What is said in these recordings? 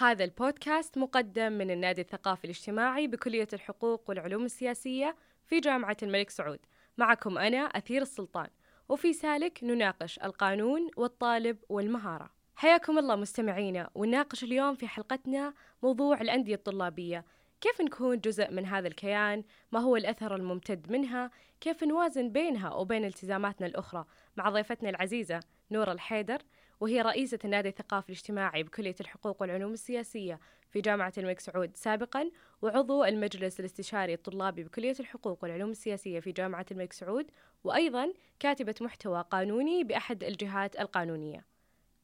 هذا البودكاست مقدم من النادي الثقافي الاجتماعي بكلية الحقوق والعلوم السياسية في جامعة الملك سعود. معكم أنا أثير السلطان. وفي سالك نناقش القانون والطالب والمهارة. حياكم الله مستمعينا ونناقش اليوم في حلقتنا موضوع الأندية الطلابية. كيف نكون جزء من هذا الكيان؟ ما هو الأثر الممتد منها؟ كيف نوازن بينها وبين التزاماتنا الأخرى؟ مع ضيفتنا العزيزة نورة الحيدر وهي رئيسة النادي الثقافي الاجتماعي بكلية الحقوق والعلوم السياسية في جامعة الملك سعود. سابقا وعضو المجلس الاستشاري الطلابي بكلية الحقوق والعلوم السياسية في جامعة الملك سعود وأيضا كاتبة محتوى قانوني بأحد الجهات القانونية.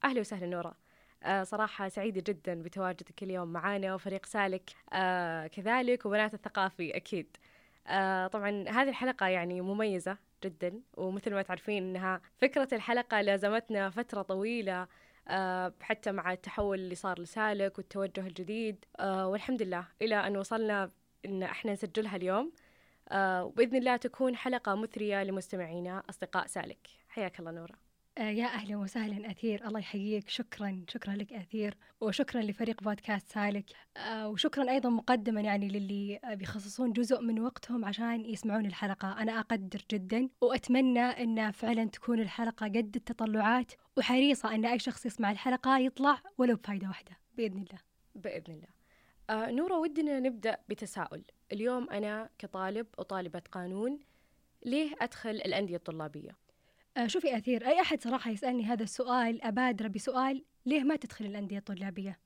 أهلا وسهلا نورة آه صراحة سعيدة جدا بتواجدك اليوم معنا وفريق سالك آه كذلك وبنات الثقافي أكيد. آه طبعا هذه الحلقة يعني مميزة جدا. ومثل ما تعرفين إنها فكرة الحلقة لازمتنا فترة طويلة آه حتى مع التحول اللي صار لسالك والتوجه الجديد. آه والحمد لله إلى أن وصلنا إن إحنا نسجلها اليوم. آه وبإذن الله تكون حلقة مثرية لمستمعينا أصدقاء سالك. حياك الله نورة آه، يا أهلا وسهلا أثير. الله يحييك. شكرا شكرا لك أثير وشكرا لفريق بودكاست سالك. آه، وشكرا أيضا مقدما يعني للي بيخصصون جزء من وقتهم عشان يسمعون الحلقة. أنا أقدر جدا وأتمنى أن فعلا تكون الحلقة قد التطلعات وحريصة أن أي شخص يسمع الحلقة يطلع ولو بفايدة واحدة. بإذن الله. بإذن الله. آه نورة ودنا نبدأ بتساؤل. اليوم أنا كطالب وطالبة قانون ليه أدخل الأندية الطلابية؟ آه، شوفي أثير أي أحد صراحة يسألني هذا السؤال أبادر بسؤال ليه ما تدخل الأندية الطلابية؟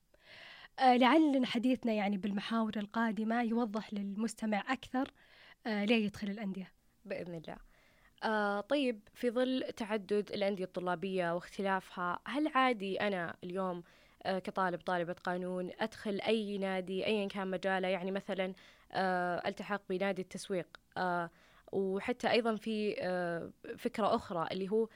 آه، لعل حديثنا يعني بالمحاور القادمة يوضح للمستمع أكثر آه، ليه يدخل الأندية. بإذن الله. آه طيب في ظل تعدد الأندية الطلابية واختلافها هل عادي أنا اليوم آه كطالب طالبة قانون أدخل أي نادي أيا كان مجاله؟ يعني مثلا آه ألتحق بنادي التسويق آه وحتى أيضا في آه، فكرة أخرى اللي هو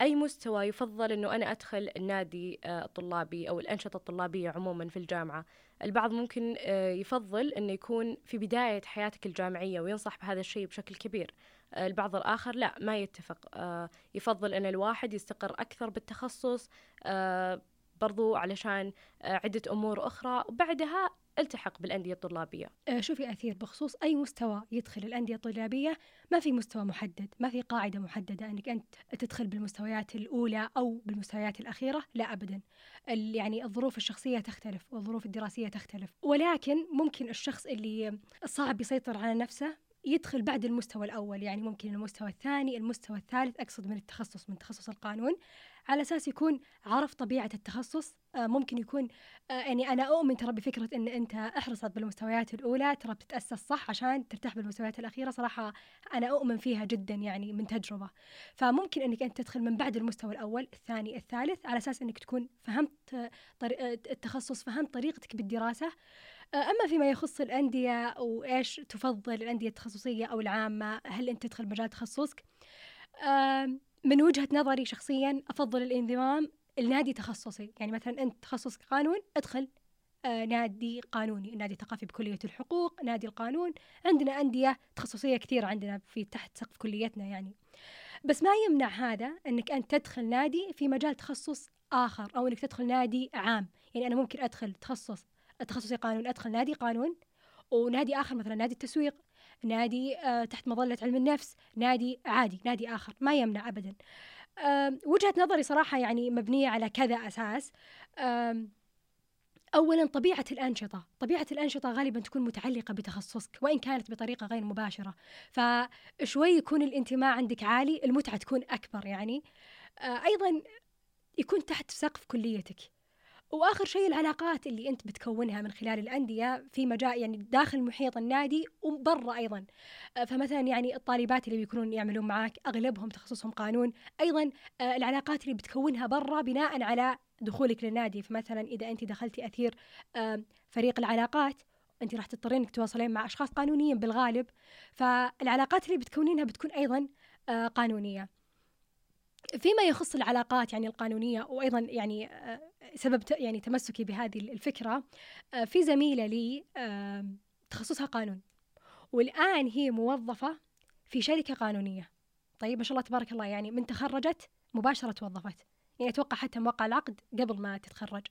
أي مستوى يفضل أنه أنا أدخل النادي آه، الطلابي أو الأنشطة الطلابية عموما في الجامعة. البعض ممكن آه، يفضل أنه يكون في بداية حياتك الجامعية وينصح بهذا الشيء بشكل كبير. البعض الآخر لا ما يتفق. يفضل أن الواحد يستقر أكثر بالتخصص برضو علشان عدة أمور أخرى. وبعدها التحق بالأندية الطلابية. آه، شوفي أثير بخصوص أي مستوى يدخل الأندية الطلابية ما في مستوى محدد ما في قاعدة محددة أنك أنت تدخل بالمستويات الأولى أو بالمستويات الأخيرة لا أبدا. يعني الظروف الشخصية تختلف والظروف الدراسية تختلف. ولكن ممكن الشخص اللي صعب يسيطر على نفسه يدخل بعد المستوى الأول يعني ممكن المستوى الثاني المستوى الثالث أقصد من التخصص من تخصص القانون. على أساس يكون عرف طبيعة التخصص آه، ممكن يكون آه، يعني أنا أؤمن ترى بفكرة أن أنت احرصت بالمستويات الأولى ترى بتتأسس صح عشان ترتاح بالمستويات الأخيرة صراحة أنا أؤمن فيها جدا يعني من تجربة. فممكن أنك أنت تدخل من بعد المستوى الأول الثاني الثالث على أساس أنك تكون فهمت التخصص فهمت طريقتك بالدراسة. آه، أما فيما يخص الأندية وإيش تفضل الأندية التخصصية أو العامة هل أنت تدخل مجال تخصصك؟ من وجهة نظري شخصيا أفضل الانضمام لنادي تخصصي يعني مثلا أنت تخصصك قانون ادخل آه نادي قانوني. نادي ثقافي بكلية الحقوق نادي القانون. عندنا أندية تخصصية كثير عندنا في تحت سقف كليتنا يعني. بس ما يمنع هذا أنك أنت تدخل نادي في مجال تخصص آخر أو أنك تدخل نادي عام. يعني أنا ممكن أدخل تخصص تخصصي قانون أدخل نادي قانون ونادي آخر مثلا نادي التسويق نادي آه تحت مظلة علم النفس نادي عادي نادي آخر ما يمنع أبدا. آه وجهة نظري صراحة يعني مبنية على كذا أساس. آه أولا طبيعة الأنشطة طبيعة الأنشطة غالبا تكون متعلقة بتخصصك وإن كانت بطريقة غير مباشرة. فشوي يكون الانتماء عندك عالي المتعة تكون أكبر يعني. آه أيضا يكون تحت سقف كليتك. وآخر شيء العلاقات اللي أنت بتكونها من خلال الأندية في مجال يعني داخل محيط النادي وبرا أيضا. آه، فمثلا يعني الطالبات اللي بيكونون يعملون معك أغلبهم تخصصهم قانون. أيضا آه، العلاقات اللي بتكونها برا بناء على دخولك للنادي. فمثلا إذا أنت دخلتي أثير فريق العلاقات أنت راح تضطرين إنك تواصلين مع أشخاص قانونيين بالغالب. فالعلاقات اللي بتكونينها بتكون أيضا آه، قانونية. فيما يخص العلاقات يعني القانونية وأيضا يعني سبب يعني تمسكي بهذه الفكرة آه، في زميلة لي تخصصها قانون والآن هي موظفة في شركة قانونية. طيب ما شاء الله تبارك الله يعني من تخرجت مباشرة توظفت. يعني أتوقع حتى موقع العقد قبل ما تتخرج.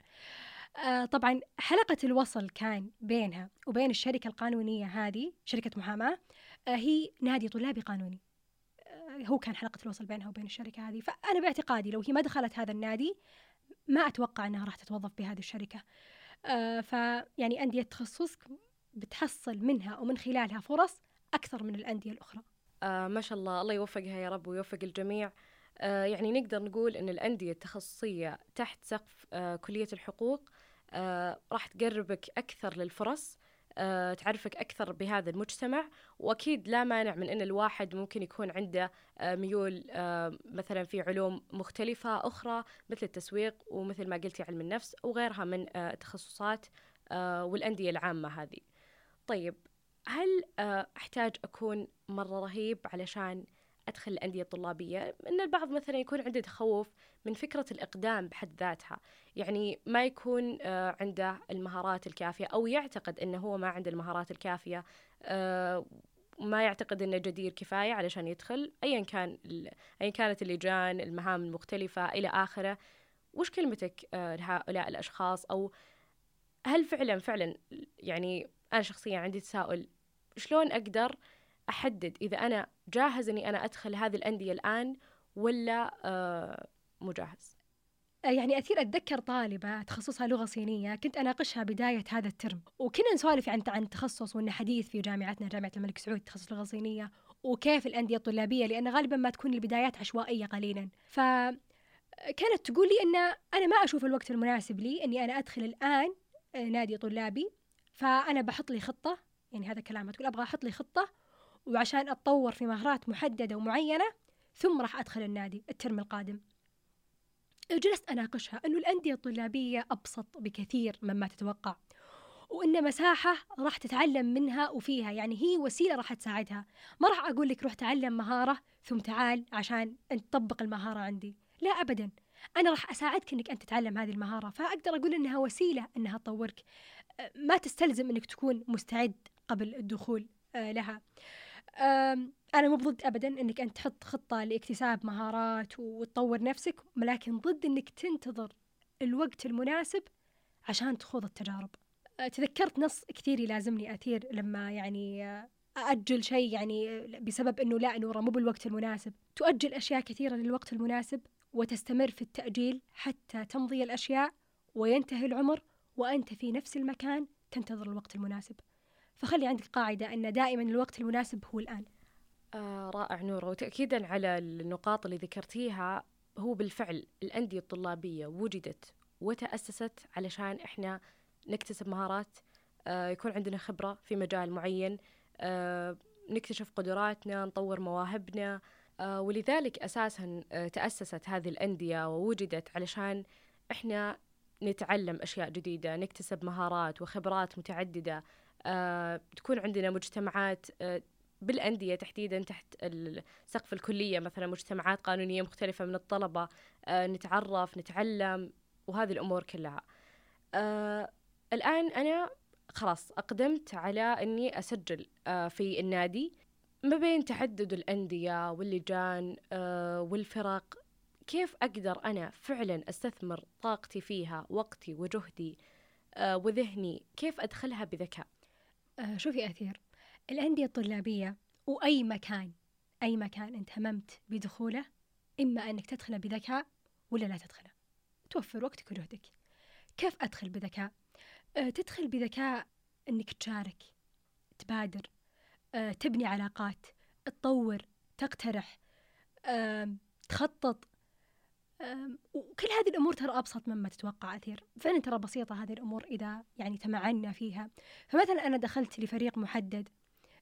آه طبعا حلقة الوصل كان بينها وبين الشركة القانونية هذه شركة محاماة آه هي نادي طلابي قانوني. آه هو كان حلقة الوصل بينها وبين الشركة هذه. فأنا باعتقادي لو هي ما دخلت هذا النادي ما أتوقع أنها راح تتوظف بهذه الشركة. آه فيعني أندية تخصص بتحصل منها ومن خلالها فرص أكثر من الأندية الأخرى. آه ما شاء الله. الله يوفقها يا رب ويوفق الجميع. آه يعني نقدر نقول أن الأندية التخصصية تحت سقف آه كلية الحقوق آه راح تقربك أكثر للفرص. تعرفك أكثر بهذا المجتمع وأكيد لا مانع من أن الواحد ممكن يكون عنده آه ميول آه مثلا في علوم مختلفة أخرى مثل التسويق ومثل ما قلتي علم النفس وغيرها من آه التخصصات آه والأندية العامة هذه. طيب هل آه أحتاج أكون مرة رهيب علشان أدخل الأندية الطلابية إن البعض مثلا يكون عنده تخوف من فكرة الإقدام بحد ذاتها. يعني ما يكون آه عنده المهارات الكافية أو يعتقد أنه هو ما عنده المهارات الكافية آه ما يعتقد إنه جدير كفاية علشان يدخل ايا كان ايا كانت اللجان المهام المختلفة إلى آخره. وش كلمتك آه لهؤلاء الأشخاص؟ أو هل فعلا فعلا يعني أنا شخصيا عندي تساؤل شلون أقدر أحدد إذا أنا جاهز إني أنا أدخل هذه الأندية الآن ولا آه مجهز يعني أثير أتذكر طالبة تخصصها لغة صينية كنت أناقشها بداية هذا الترم. وكنا نسولف عن عن تخصص وأنه حديث في جامعتنا جامعة الملك سعود تخصص لغة صينية وكيف الأندية الطلابية لأن غالبا ما تكون البدايات عشوائية قليلا. ف كانت تقول لي أن أنا ما أشوف الوقت المناسب لي أني أنا أدخل الآن نادي طلابي. فأنا بحط لي خطة يعني هذا كلامها تقول أبغى أحط لي خطة وعشان أتطور في مهارات محددة ومعينة ثم راح أدخل النادي الترم القادم. جلست أناقشها أنه الأندية الطلابية أبسط بكثير مما تتوقع وإن مساحة راح تتعلم منها وفيها يعني هي وسيلة راح تساعدها. ما راح أقول لك روح تعلم مهارة ثم تعال عشان أنت تطبق المهارة عندي. لا أبدا. أنا راح أساعدك أنك أنت تتعلم هذه المهارة فأقدر أقول إنها وسيلة إنها تطورك. ما تستلزم إنك تكون مستعد قبل الدخول لها. أنا مو ضد أبدا إنك أنت تحط خطة لاكتساب مهارات وتطور نفسك ولكن ضد إنك تنتظر الوقت المناسب عشان تخوض التجارب. تذكرت نص كثير يلازمني أثير لما يعني أأجل شيء يعني بسبب أنه لا نورة مو بالوقت المناسب. تؤجل أشياء كثيرة للوقت المناسب وتستمر في التأجيل حتى تمضي الأشياء وينتهي العمر وأنت في نفس المكان تنتظر الوقت المناسب. فخلي عندك قاعدة أن دائما الوقت المناسب هو الآن. آه رائع نورة وتأكيدا على النقاط اللي ذكرتيها هو بالفعل الأندية الطلابية وجدت وتأسست علشان إحنا نكتسب مهارات آه يكون عندنا خبرة في مجال معين آه نكتشف قدراتنا نطور مواهبنا آه ولذلك أساسا آه تأسست هذه الأندية ووجدت علشان إحنا نتعلم أشياء جديدة نكتسب مهارات وخبرات متعددة. تكون عندنا مجتمعات آه بالأندية تحديدا تحت سقف الكلية مثلا مجتمعات قانونية مختلفة من الطلبة آه نتعرف نتعلم وهذه الأمور كلها. آه الآن أنا خلاص أقدمت على أني أسجل آه في النادي. ما بين تعدد الأندية واللجان آه والفرق كيف أقدر أنا فعلا أستثمر طاقتي فيها وقتي وجهدي آه وذهني؟ كيف أدخلها بذكاء؟ آه شوفي أثير. الأندية الطلابية وأي مكان أي مكان أنت هممت بدخوله إما أنك تدخله بذكاء ولا لا تدخله. توفر وقتك وجهدك. كيف أدخل بذكاء؟ أه تدخل بذكاء أنك تشارك تبادر أه تبني علاقات تطور تقترح تخطط. وكل هذه الأمور ترى أبسط مما تتوقع أثير. فعلا ترى بسيطة هذه الأمور إذا يعني تمعنا فيها. فمثلا أنا دخلت لفريق محدد.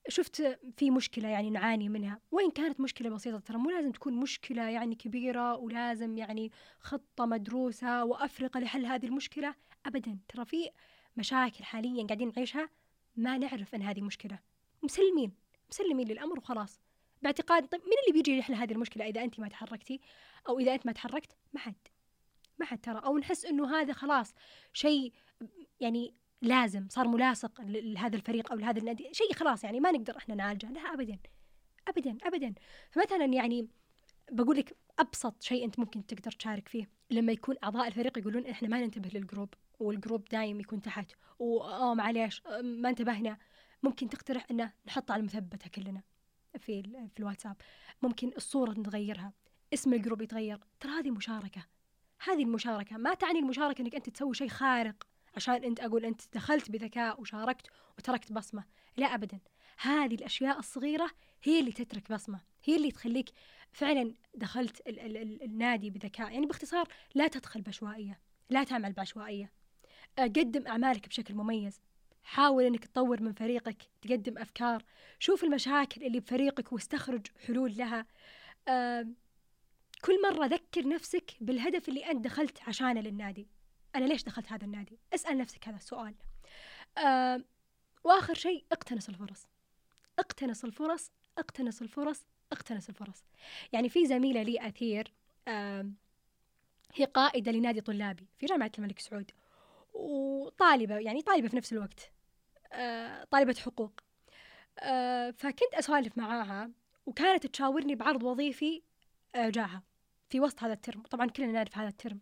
شفت في مشكلة يعني نعاني منها. وين كانت مشكلة بسيطة ترى مو لازم تكون مشكلة يعني كبيرة ولازم يعني خطة مدروسة وأفرقة لحل هذه المشكلة. أبدا ترى في مشاكل حاليا قاعدين نعيشها ما نعرف أن هذه مشكلة. مسلمين مسلمين للأمر وخلاص. باعتقاد طيب مين اللي بيجي يحل هذه المشكلة؟ إذا أنت ما تحركتي أو إذا أنت ما تحركت ما حد. ما حد ترى. أو نحس إنه هذا خلاص شيء يعني لازم صار ملاصق لهذا الفريق أو لهذا النادي. شيء خلاص يعني ما نقدر إحنا نعالجه. لا ابدا. ابدا ابدا. فمثلا يعني بقول لك أبسط شيء أنت ممكن تقدر تشارك فيه. لما يكون أعضاء الفريق يقولون إحنا ما ننتبه للجروب وال group دايم يكون تحت. واه معليش ما انتبهنا. ممكن تقترح إنه نحط على المثبتة كلنا. في في الواتساب. ممكن الصورة نتغيرها اسم ال group يتغير. ترى هذه مشاركة. هذه المشاركة ما تعني المشاركة إنك أنت تسوي شيء خارق عشان أنت أقول أنت دخلت بذكاء وشاركت وتركت بصمة. لا ابدا. هذه الأشياء الصغيرة هي اللي تترك بصمة. هي اللي تخليك فعلا دخلت ال ال ال النادي بذكاء. يعني باختصار لا تدخل بعشوائية لا تعمل بعشوائية. آه، قدم أعمالك بشكل مميز. حاول إنك تطور من فريقك تقدم أفكار شوف المشاكل اللي بفريقك واستخرج حلول لها. آه كل مرة ذكر نفسك بالهدف اللي أنت دخلت عشانه للنادي. أنا ليش دخلت هذا النادي؟ اسأل نفسك هذا السؤال. آه وآخر شيء اقتنص الفرص. اقتنص الفرص اقتنص الفرص اقتنص الفرص. يعني في زميلة لي أثير آه هي قائدة لنادي طلابي في جامعة الملك سعود. وطالبة يعني طالبة في نفس الوقت آه طالبة حقوق. آه فكنت أسولف معاها وكانت تشاورني بعرض وظيفي آه جاها في وسط هذا الترم. طبعا كلنا نعرف هذا الترم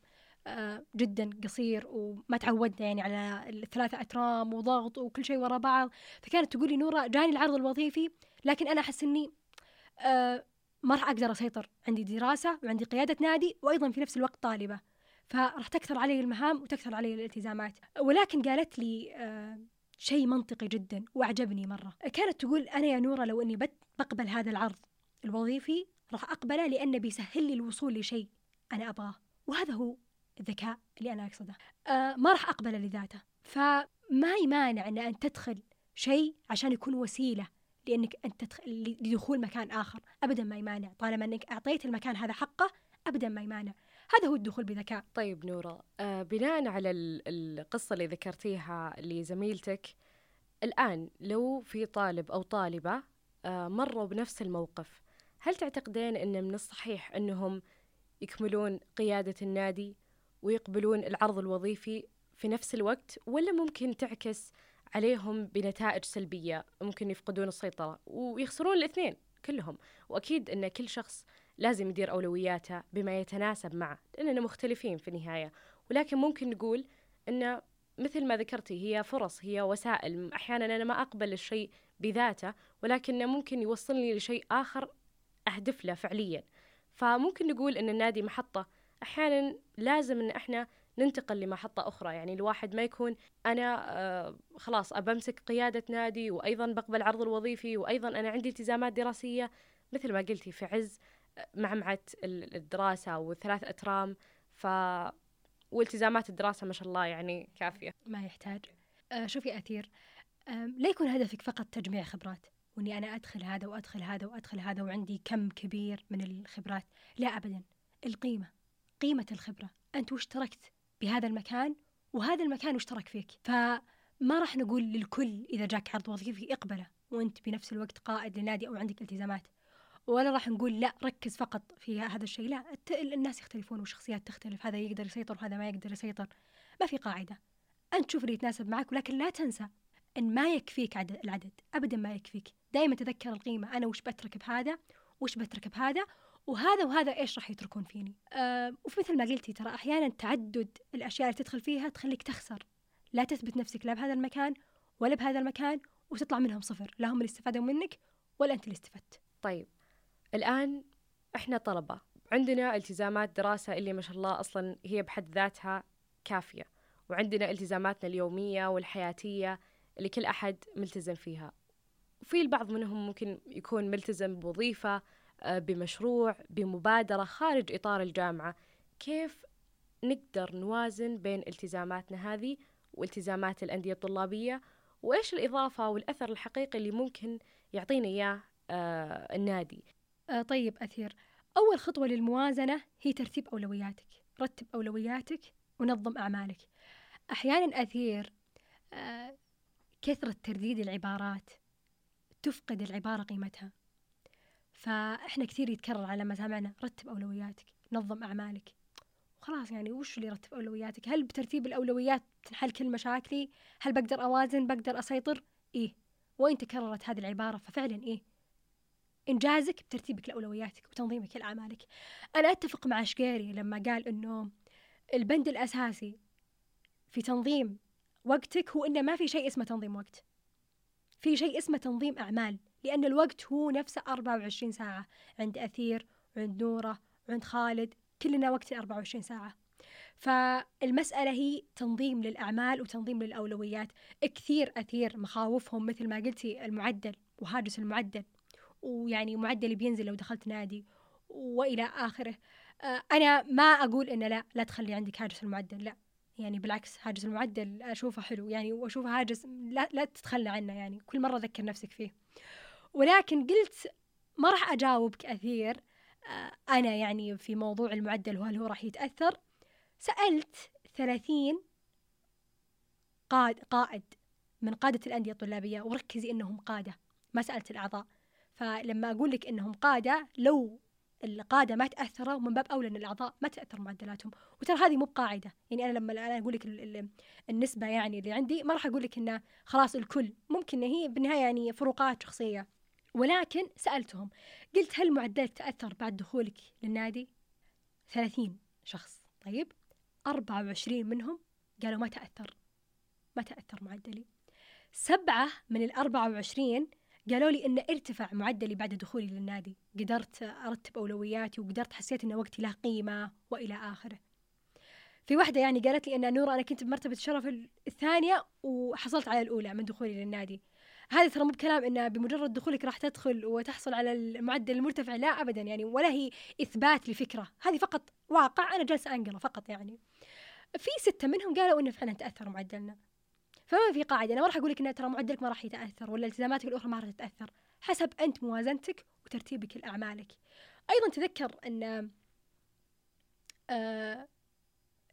جدا قصير وما تعودنا يعني على الثلاثة أترام وضغط وكل شيء ورا بعض. فكانت تقول لي نورا جاني العرض الوظيفي لكن أنا أحس إني ما راح أقدر أسيطر. عندي دراسة وعندي قيادة نادي وأيضا في نفس الوقت طالبة. فراح تكثر علي المهام وتكثر علي الالتزامات. ولكن قالت لي آه شيء منطقي جدا وأعجبني مرة. كانت تقول أنا يا نورة لو أني بقبل هذا العرض الوظيفي راح أقبله لأنه بيسهل لي الوصول لشيء أنا أبغاه. وهذا هو الذكاء اللي أنا أقصده. آه ما راح أقبله لذاته. فما يمانع أن أن تدخل شيء عشان يكون وسيلة لأنك تدخل لدخول مكان آخر. أبدا ما يمانع. طالما أنك أعطيت المكان هذا حقه أبدا ما يمانع. هذا هو الدخول بذكاء. طيب نورة آه بناء على القصة اللي ذكرتيها لزميلتك الآن لو في طالب أو طالبة آه مروا بنفس الموقف هل تعتقدين أن من الصحيح أنهم يكملون قيادة النادي ويقبلون العرض الوظيفي في نفس الوقت ولا ممكن تعكس عليهم بنتائج سلبية ممكن يفقدون السيطرة ويخسرون الاثنين كلهم؟ وأكيد أن كل شخص لازم يدير أولوياته بما يتناسب معه لأننا مختلفين في النهاية. ولكن ممكن نقول أن مثل ما ذكرتي هي فرص هي وسائل. أحيانا أنا ما أقبل الشيء بذاته ولكنه ممكن يوصلني لشيء آخر أهدف له فعليا. فممكن نقول أن النادي محطة. أحيانا لازم أن إحنا ننتقل لمحطة أخرى. يعني الواحد ما يكون أنا آه خلاص أبمسك قيادة نادي وأيضا بقبل عرض الوظيفي وأيضا أنا عندي التزامات دراسية. مثل ما قلتي في عز معمعة الدراسة والثلاث أترام ف والتزامات الدراسة ما شاء الله يعني كافية. ما يحتاج. آه شوفي أثير؟ لا يكون هدفك فقط تجميع خبرات. وإني أنا أدخل هذا وأدخل هذا وأدخل هذا وعندي كم كبير من الخبرات. لا ابدا. القيمة. قيمة الخبرة. أنت وش تركت بهذا المكان؟ وهذا المكان وش ترك فيك؟ فما راح نقول للكل إذا جاك عرض وظيفي اقبله وأنت بنفس الوقت قائد لنادي أو عندك التزامات. ولا راح نقول لا ركز فقط في هذا الشيء. لا الناس يختلفون وشخصيات تختلف. هذا يقدر يسيطر وهذا ما يقدر يسيطر. ما في قاعدة. أنت شوف اللي يتناسب معك ولكن لا تنسى إن ما يكفيك عدد العدد. ابدا ما يكفيك. دائما تذكر القيمة. أنا وش بترك بهذا وش بترك بهذا وهذا وهذا إيش راح يتركون فيني؟ أه وفي مثل ما قلتي ترى أحيانا تعدد الأشياء اللي تدخل فيها تخليك تخسر. لا تثبت نفسك لا بهذا المكان ولا بهذا المكان وتطلع منهم صفر. لا هم اللي استفادوا منك ولا أنت اللي استفدت. طيب. الآن إحنا طلبة. عندنا التزامات دراسة اللي ما شاء الله أصلا هي بحد ذاتها كافية. وعندنا التزاماتنا اليومية والحياتية اللي كل أحد ملتزم فيها. وفي البعض منهم ممكن يكون ملتزم بوظيفة آه، بمشروع بمبادرة خارج إطار الجامعة. كيف نقدر نوازن بين التزاماتنا هذه والتزامات الأندية الطلابية؟ وإيش الإضافة والأثر الحقيقي اللي ممكن يعطينا إياه آه، النادي؟ آه طيب أثير. أول خطوة للموازنة هي ترتيب أولوياتك. رتب أولوياتك ونظم أعمالك. أحيانا أثير آه كثرة ترديد العبارات تفقد العبارة قيمتها. فإحنا كثير يتكرر على مسامعنا رتب أولوياتك نظم أعمالك. وخلاص يعني وش اللي يرتب أولوياتك؟ هل بترتيب الأولويات تنحل كل مشاكلي؟ هل بقدر أوازن؟ بقدر أسيطر؟ إيه. وين تكررت هذه العبارة؟ ففعلا إيه. إنجازك بترتيبك لأولوياتك وتنظيمك لأعمالك. أنا أتفق مع شقيري لما قال إنه البند الأساسي في تنظيم وقتك هو إنه ما في شيء اسمه تنظيم وقت. في شيء اسمه تنظيم أعمال لأن الوقت هو نفسه 24 ساعة. عند أثير وعند نورة وعند خالد كلنا وقت 24 ساعة. فالمسألة هي تنظيم للأعمال وتنظيم للأولويات. كثير أثير مخاوفهم مثل ما قلتي المعدل وهاجس المعدل. ويعني معدلي بينزل لو دخلت نادي وإلى آخره. آه، أنا ما أقول إن لا لا تخلي عندك هاجس المعدل لا. يعني بالعكس هاجس المعدل أشوفه حلو. يعني وأشوفه هاجس لا, لا تتخلى عنه يعني كل مرة ذكر نفسك فيه. ولكن قلت ما راح أجاوب كثير. آه، أنا يعني في موضوع المعدل وهل هو راح يتأثر. سألت ثلاثين قائد من قادة الأندية الطلابية وركزي إنهم قادة. ما سألت الأعضاء. فلما أقول لك إنهم قادة لو القادة ما تأثروا من باب أولى إن الأعضاء ما تأثر معدلاتهم. وترى هذه مو بقاعدة. يعني أنا لما أنا أقول لك النسبة يعني اللي عندي ما راح أقول لك إنه خلاص الكل. ممكن هي بالنهاية يعني فروقات شخصية. ولكن سألتهم قلت هل معدلك تاثر بعد دخولك للنادي؟ 30 شخص. طيب. 24 منهم قالوا ما تأثر. ما تأثر معدلي. سبعة من ال 24 قالوا لي انه ارتفع معدلي بعد دخولي للنادي قدرت أرتب أولوياتي وقدرت حسيت إن وقتي له قيمة وإلى آخره. في واحدة يعني قالت لي إن نورة أنا كنت بمرتبة الشرف الثانية وحصلت على الأولى من دخولي للنادي. هذا ترى مو بكلام انه بمجرد دخولك راح تدخل وتحصل على المعدل المرتفع لا ابدا يعني ولا هي إثبات لفكرة. هذه فقط واقع أنا جالسة أنقله فقط يعني. في ستة منهم قالوا انه فعلا تأثر معدلنا. فما في قاعدة. أنا ما راح أقول لك ان ترى معدلك ما راح يتأثر ولا التزاماتك الأخرى ما راح تتأثر. حسب أنت موازنتك وترتيبك لأعمالك. أيضا تذكر إن آه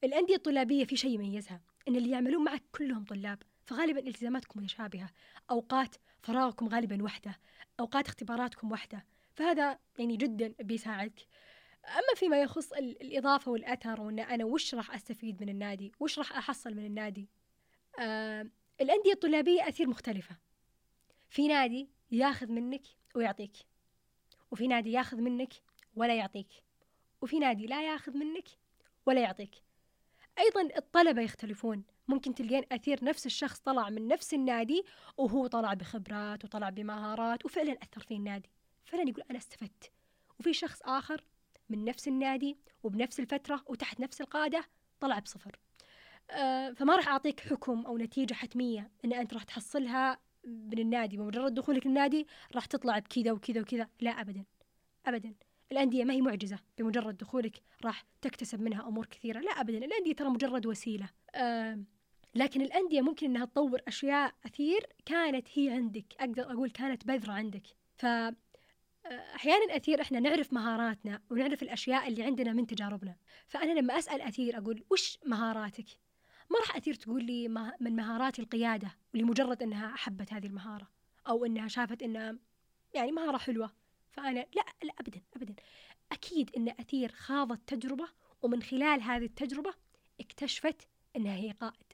الأندية الطلابية في شيء يميزها. إن اللي يعملون معك كلهم طلاب فغالبا التزاماتكم متشابهة. أوقات فراغكم غالبا وحدة أوقات اختباراتكم وحدة. فهذا يعني جدا بيساعدك. أما فيما يخص الإضافة والأثر وإن أنا وش راح أستفيد من النادي؟ وش راح أحصل من النادي؟ آه الأندية الطلابية أثير مختلفة. في نادي ياخذ منك ويعطيك وفي نادي ياخذ منك ولا يعطيك وفي نادي لا ياخذ منك ولا يعطيك. أيضا الطلبة يختلفون. ممكن تلقين أثير نفس الشخص طلع من نفس النادي وهو طلع بخبرات وطلع بمهارات وفعلا أثر في النادي. فعلا يقول أنا استفدت. وفي شخص آخر من نفس النادي وبنفس الفترة وتحت نفس القادة طلع بصفر. فما راح أعطيك حكم أو نتيجة حتمية أن أنت راح تحصلها من النادي. بمجرد دخولك النادي راح تطلع بكذا وكذا وكذا. لا أبدا. أبدا. الأندية ما هي معجزة. بمجرد دخولك راح تكتسب منها أمور كثيرة. لا أبدا. الأندية ترى مجرد وسيلة. آه لكن الأندية ممكن أنها تطور أشياء أثير كانت هي عندك. أقدر أقول كانت بذرة عندك. ف آه، أحيانا أثير إحنا نعرف مهاراتنا ونعرف الأشياء اللي عندنا من تجاربنا. فأنا لما أسأل أثير أقول وش مهاراتك؟ ما راح أثير تقول لي من مهارات القيادة لمجرد أنها أحبت هذه المهارة أو أنها شافت أنها يعني مهارة حلوة. فأنا لا لا أبدا أبدا. أكيد أن أثير خاضت تجربة ومن خلال هذه التجربة اكتشفت أنها هي قائد.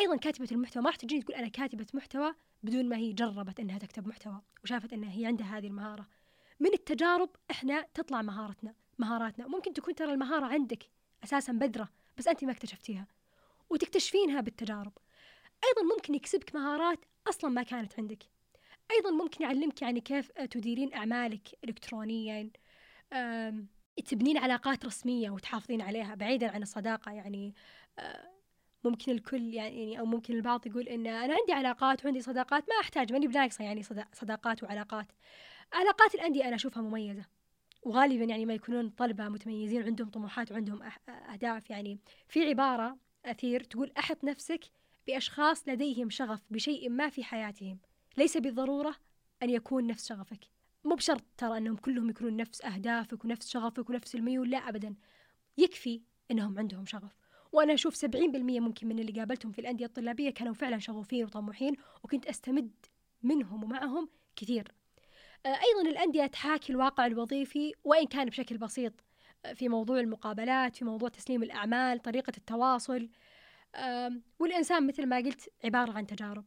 أيضا كاتبة المحتوى ما راح تجيني تقول أنا كاتبة محتوى بدون ما هي جربت أنها تكتب محتوى وشافت أنها هي عندها هذه المهارة. من التجارب إحنا تطلع مهارتنا مهاراتنا. ممكن تكون ترى المهارة عندك أساسا بذرة بس أنت ما اكتشفتيها. وتكتشفينها بالتجارب. أيضا ممكن يكسبك مهارات أصلا ما كانت عندك. أيضا ممكن يعلمك يعني كيف تديرين أعمالك إلكترونيا. تبنين علاقات رسمية وتحافظين عليها بعيدا عن الصداقة يعني ممكن الكل يعني أو ممكن البعض يقول إن أنا عندي علاقات وعندي صداقات ما أحتاج ماني بناقصة يعني صداقات وعلاقات. علاقات الأندية أنا أشوفها مميزة. وغالبا يعني ما يكونون طلبة متميزين عندهم طموحات وعندهم أهداف يعني. في عبارة أثير تقول أحط نفسك بأشخاص لديهم شغف بشيء ما في حياتهم. ليس بالضرورة أن يكون نفس شغفك. مو بشرط ترى أنهم كلهم يكونون نفس أهدافك ونفس شغفك ونفس الميول لا أبدا. يكفي أنهم عندهم شغف. وأنا أشوف 70% ممكن من اللي قابلتهم في الأندية الطلابية كانوا فعلا شغوفين وطموحين وكنت أستمد منهم ومعهم كثير. آه، أيضا الأندية تحاكي الواقع الوظيفي وإن كان بشكل بسيط. في موضوع المقابلات في موضوع تسليم الأعمال طريقة التواصل. والإنسان مثل ما قلت عبارة عن تجارب.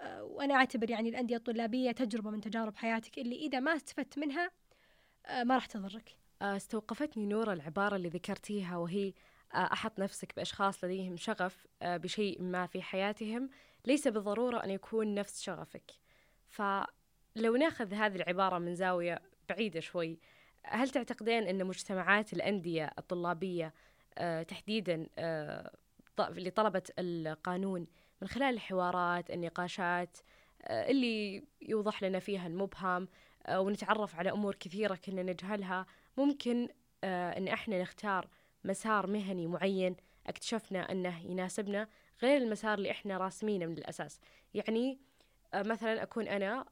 أه، وأنا أعتبر يعني الأندية الطلابية تجربة من تجارب حياتك اللي إذا ما استفدت منها أه، ما راح تضرك. أه، استوقفتني نورة العبارة اللي ذكرتيها وهي أحط نفسك بأشخاص لديهم شغف بشيء ما في حياتهم. ليس بالضرورة أن يكون نفس شغفك. فلو ناخذ هذه العبارة من زاوية بعيدة شوي هل تعتقدين أن مجتمعات الأندية الطلابية تحديدا لطلبة القانون من خلال الحوارات النقاشات اللي يوضح لنا فيها المبهم ونتعرف على أمور كثيرة كنا نجهلها ممكن أن إحنا نختار مسار مهني معين اكتشفنا أنه يناسبنا غير المسار اللي إحنا راسمينه من الأساس. يعني مثلا أكون أنا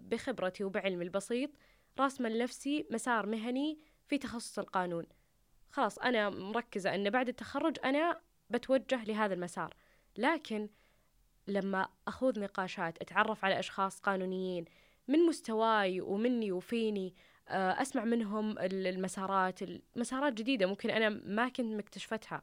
بخبرتي وبعلمي البسيط راسمة لنفسي مسار مهني في تخصص القانون. خلاص أنا مركزة أن بعد التخرج أنا بتوجه لهذا المسار. لكن لما أخوض نقاشات أتعرف على أشخاص قانونيين من مستواي ومني وفيني آه، أسمع منهم المسارات المسارات جديدة ممكن أنا ما كنت مكتشفتها.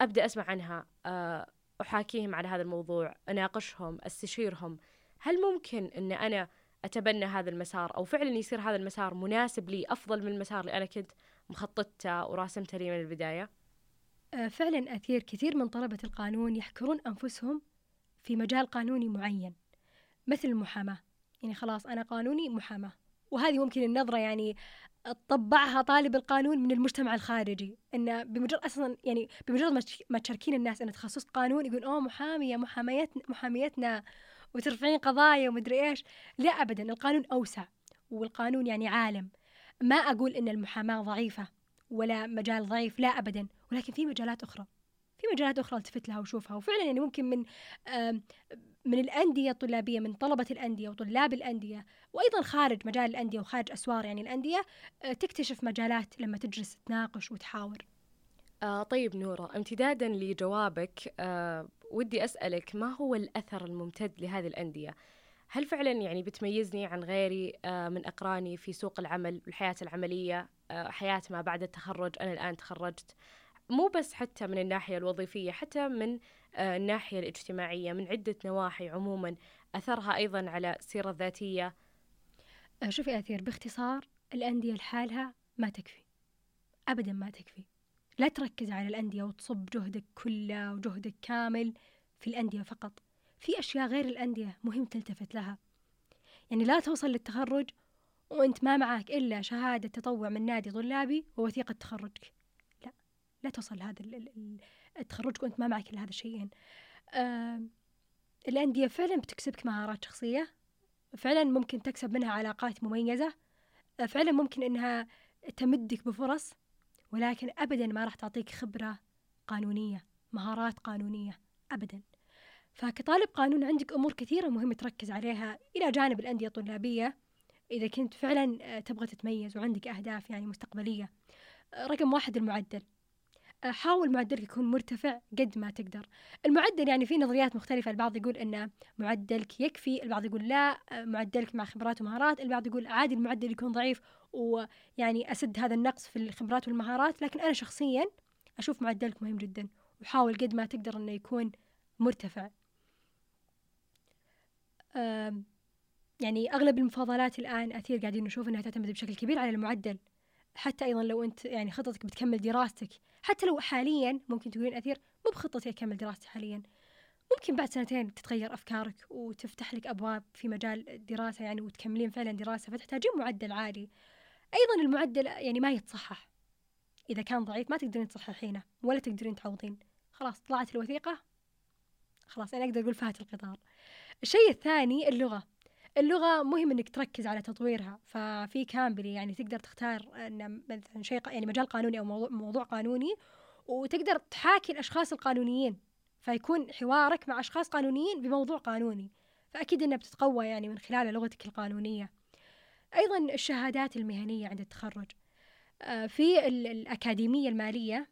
أبدأ أسمع عنها آه، أحاكيهم على هذا الموضوع أناقشهم أستشيرهم. هل ممكن أن أنا أتبنى هذا المسار أو فعلا يصير هذا المسار مناسب لي أفضل من المسار اللي أنا كنت مخططته وراسمته لي من البداية؟ آه، فعلا أثير كثير من طلبة القانون يحكرون أنفسهم في مجال قانوني معين مثل المحاماة. يعني خلاص أنا قانوني محاماة وهذه ممكن النظرة يعني تطبعها طالب القانون من المجتمع الخارجي. انه بمجرد أصلا يعني بمجرد ما تشاركين الناس إن تخصص قانون يقول أوه محاميه محاميتنا محاميتنا. وترفعين قضايا ومدري إيش. لا ابدا القانون أوسع والقانون يعني عالم. ما أقول إن المحاماة ضعيفة ولا مجال ضعيف لا ابدا ولكن في مجالات أخرى. في مجالات أخرى التفت لها وشوفها. وفعلا يعني ممكن من من الأندية الطلابية من طلبة الأندية وطلاب الأندية وأيضا خارج مجال الأندية وخارج أسوار يعني الأندية آه، تكتشف مجالات لما تجلس تناقش وتحاور. آه طيب نورة امتدادا لجوابك آه ودي أسألك ما هو الأثر الممتد لهذه الأندية؟ هل فعلا يعني بتميزني عن غيري آه من أقراني في سوق العمل والحياة العملية آه حياة ما بعد التخرج أنا الآن تخرجت؟ مو بس حتى من الناحية الوظيفية حتى من آه، الناحية الاجتماعية من عدة نواحي عموما أثرها أيضا على السيرة الذاتية؟ آه، شوفي أثير باختصار الأندية لحالها ما تكفي. أبدا ما تكفي. لا تركز على الأندية وتصب جهدك كله وجهدك كامل في الأندية فقط. في أشياء غير الأندية مهم تلتفت لها. يعني لا توصل للتخرج وأنت ما معك إلا شهادة تطوع من نادي طلابي ووثيقة تخرجك. لا توصل لهذا التخرج وأنت ما معك إلا هذا الشيئين آه الأندية فعلا بتكسبك مهارات شخصية فعلا ممكن تكسب منها علاقات مميزة فعلا ممكن إنها تمدك بفرص. ولكن أبدا ما راح تعطيك خبرة قانونية مهارات قانونية أبدا. فكطالب قانون عندك أمور كثيرة مهم تركز عليها إلى جانب الأندية الطلابية. إذا كنت فعلا آه، تبغى تتميز وعندك أهداف يعني مستقبلية آه، رقم واحد المعدل. حاول معدلك يكون مرتفع قد ما تقدر. المعدل يعني في نظريات مختلفة البعض يقول أن معدلك يكفي البعض يقول لا معدلك مع خبرات ومهارات البعض يقول عادي المعدل يكون ضعيف ويعني أسد هذا النقص في الخبرات والمهارات. لكن أنا شخصيا أشوف معدلك مهم جدا وحاول قد ما تقدر أنه يكون مرتفع. يعني أغلب المفاضلات الآن أثير قاعدين نشوف أنها تعتمد بشكل كبير على المعدل. حتى أيضا لو أنت يعني خطتك بتكمل دراستك حتى لو حاليا ممكن تقولين أثير مو بخطتي أكمل دراستي حاليا. ممكن بعد سنتين تتغير أفكارك وتفتح لك أبواب في مجال الدراسة يعني وتكملين فعلا دراسة فتحتاجين معدل عالي. أيضا المعدل يعني ما يتصحح. إذا كان ضعيف ما تقدرين تصححينه ولا تقدرين تعوضين. خلاص طلعت الوثيقة. خلاص أنا أقدر أقول فات القطار. الشيء الثاني اللغة. اللغة مهم إنك تركز على تطويرها ففي كامبلي يعني تقدر تختار ان مثلا شيء يعني مجال قانوني أو موضوع, موضوع قانوني وتقدر تحاكي الأشخاص القانونيين فيكون حوارك مع أشخاص قانونيين بموضوع قانوني فأكيد إنها بتتقوى يعني من خلال لغتك القانونية. أيضا الشهادات المهنية عند التخرج آه، في الأكاديمية المالية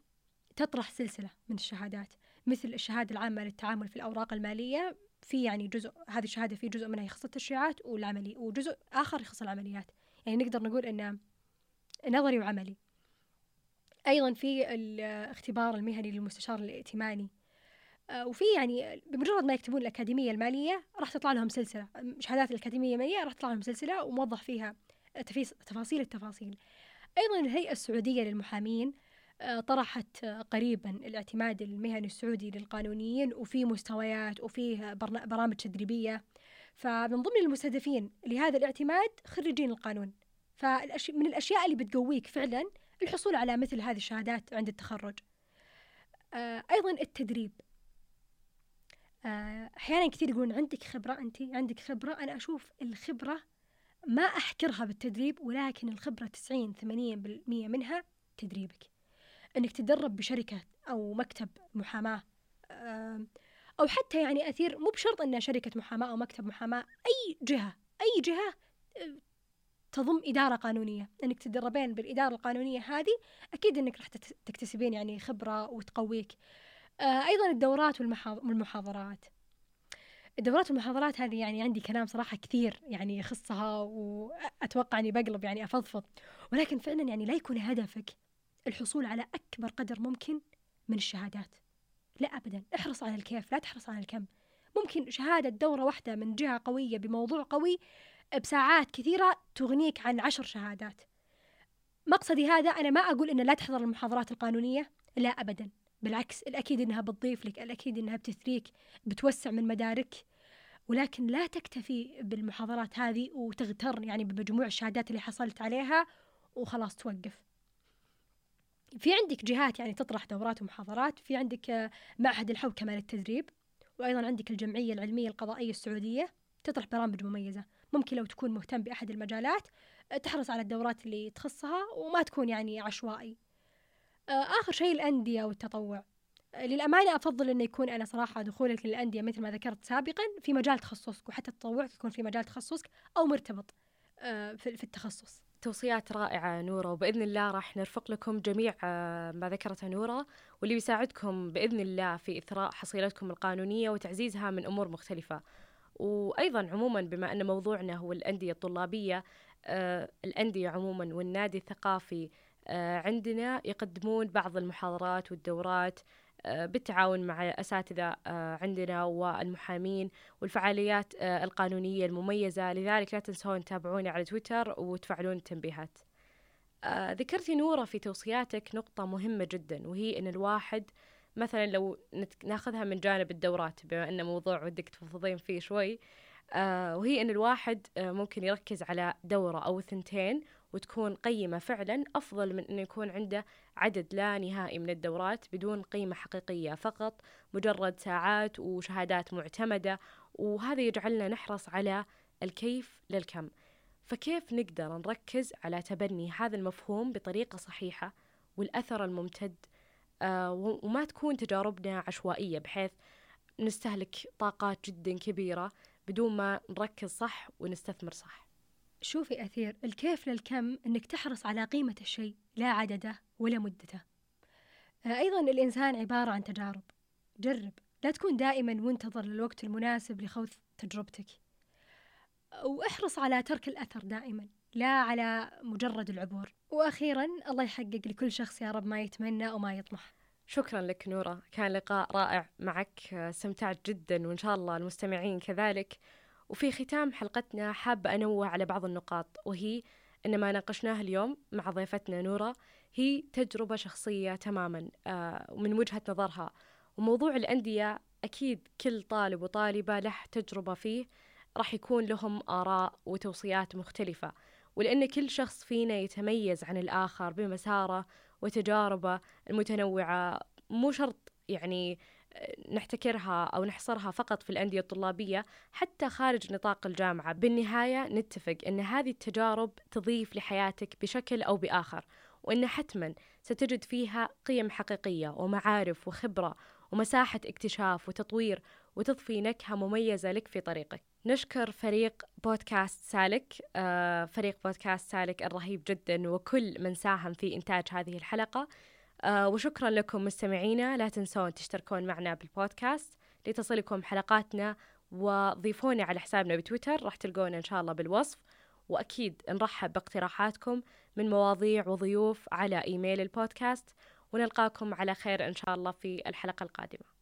تطرح سلسلة من الشهادات مثل الشهادة العامة للتعامل في الأوراق المالية في يعني جزء هذه الشهادة في جزء منها يخص التشريعات والعملي وجزء آخر يخص العمليات. يعني نقدر نقول إنه نظري وعملي. أيضا في الاختبار المهني للمستشار الائتماني. آه، وفي يعني بمجرد ما يكتبون الأكاديمية المالية راح تطلع لهم سلسلة. شهادات الأكاديمية المالية راح تطلع لهم سلسلة وموضح فيها تفاصيل التفاصيل. أيضا الهيئة السعودية للمحامين طرحت قريبا الاعتماد المهني السعودي للقانونيين وفي مستويات وفيه برامج تدريبية. فمن ضمن المستهدفين لهذا الاعتماد خريجين القانون. فمن الأشياء اللي بتقويك فعلا الحصول على مثل هذه الشهادات عند التخرج. آه، أيضا التدريب. آه، أحيانا كثير يقولون عندك خبرة أنت عندك خبرة؟ أنا أشوف الخبرة ما أحكرها بالتدريب ولكن الخبرة 90 80% منها تدريبك. أنك تدرب بشركة أو مكتب محاماة. أو حتى يعني أثير مو بشرط أنها شركة محاماة أو مكتب محاماة أي جهة أي جهة آه، تضم إدارة قانونية. أنك تدربين بالإدارة القانونية هذه أكيد أنك راح تكتسبين يعني خبرة وتقويك. آه، أيضا الدورات والمحاضرات. الدورات والمحاضرات هذه يعني عندي كلام صراحة كثير يعني يخصها وأتوقع أني بقلب يعني أفضفض. ولكن فعلا يعني لا يكون هدفك الحصول على أكبر قدر ممكن من الشهادات. لا أبدا. احرص على الكيف لا تحرص على الكم. ممكن شهادة دورة واحدة من جهة قوية بموضوع قوي بساعات كثيرة تغنيك عن عشر شهادات. مقصدي هذا أنا ما أقول إن لا تحضر المحاضرات القانونية لا أبدا. بالعكس الأكيد إنها بتضيف لك الأكيد إنها بتثريك بتوسع من مدارك. ولكن لا تكتفي بالمحاضرات هذه وتغتر يعني بمجموع الشهادات اللي حصلت عليها وخلاص توقف. في عندك جهات يعني تطرح دورات ومحاضرات في عندك معهد الحوكمة للتدريب وأيضا عندك الجمعية العلمية القضائية السعودية تطرح برامج مميزة. ممكن لو تكون مهتم بأحد المجالات تحرص على الدورات اللي تخصها وما تكون يعني عشوائي. آه، آخر شيء الأندية والتطوع. للأمانة أفضل أنه يكون أنا صراحة دخولك للأندية مثل ما ذكرت سابقا في مجال تخصصك وحتى تطوعك يكون في مجال تخصصك أو مرتبط آه، في التخصص. توصيات رائعة نورة وبإذن الله راح نرفق لكم جميع آه، ما ذكرته نورة واللي بيساعدكم بإذن الله في إثراء حصيلتكم القانونية وتعزيزها من أمور مختلفة. وأيضا عموما بما أن موضوعنا هو الأندية الطلابية آه الأندية عموما والنادي الثقافي آه عندنا يقدمون بعض المحاضرات والدورات بالتعاون مع أساتذة آه، عندنا والمحامين والفعاليات آه، القانونية المميزة. لذلك لا تنسون تتابعوني على تويتر وتفعلون التنبيهات. ذكرتي نورة في توصياتك نقطة مهمة جدا وهي أن الواحد مثلا لو ناخذها من جانب الدورات بما أنه موضوع ودك تفضفضين فيه شوي. آه وهي أن الواحد آه ممكن يركز على دورة أو ثنتين وتكون قيمة فعلا أفضل من أنه يكون عنده عدد لا نهائي من الدورات بدون قيمة حقيقية فقط مجرد ساعات وشهادات معتمدة وهذا يجعلنا نحرص على الكيف للكم. فكيف نقدر نركز على تبني هذا المفهوم بطريقة صحيحة والأثر الممتد؟ آه وما تكون تجاربنا عشوائية بحيث نستهلك طاقات جدا كبيرة بدون ما نركز صح ونستثمر صح. شوفي أثير الكيف للكم أنك تحرص على قيمة الشيء لا عدده ولا مدته. آه أيضا الإنسان عبارة عن تجارب. جرب لا تكون دائما منتظر للوقت المناسب لخوض تجربتك. وأحرص على ترك الأثر دائما لا على مجرد العبور. وأخيرا الله يحقق لكل شخص يا رب ما يتمنى وما يطمح. شكرا لك نورة. كان لقاء رائع معك. استمتعت جدا وإن شاء الله المستمعين كذلك وفي ختام حلقتنا حابة أنوه على بعض النقاط وهي أن ما ناقشناه اليوم مع ضيفتنا نورة هي تجربة شخصية تماما آه، من وجهة نظرها. وموضوع الأندية أكيد كل طالب وطالبة له تجربة فيه راح يكون لهم آراء وتوصيات مختلفة. ولأن كل شخص فينا يتميز عن الآخر بمساره وتجاربه المتنوعة مو شرط يعني نحتكرها أو نحصرها فقط في الأندية الطلابية حتى خارج نطاق الجامعة. بالنهاية نتفق أن هذه التجارب تضيف لحياتك بشكل أو بآخر وأن حتما ستجد فيها قيم حقيقية ومعارف وخبرة ومساحة اكتشاف وتطوير وتضفي نكهة مميزة لك في طريقك. نشكر فريق بودكاست سالك آه، فريق بودكاست سالك الرهيب جدا وكل من ساهم في إنتاج هذه الحلقة. وشكرا لكم مستمعينا. لا تنسون تشتركون معنا بالبودكاست لتصلكم حلقاتنا وضيفوني على حسابنا بتويتر. راح تلقونا إن شاء الله بالوصف. وأكيد نرحب باقتراحاتكم من مواضيع وضيوف على إيميل البودكاست. ونلقاكم على خير إن شاء الله في الحلقة القادمة.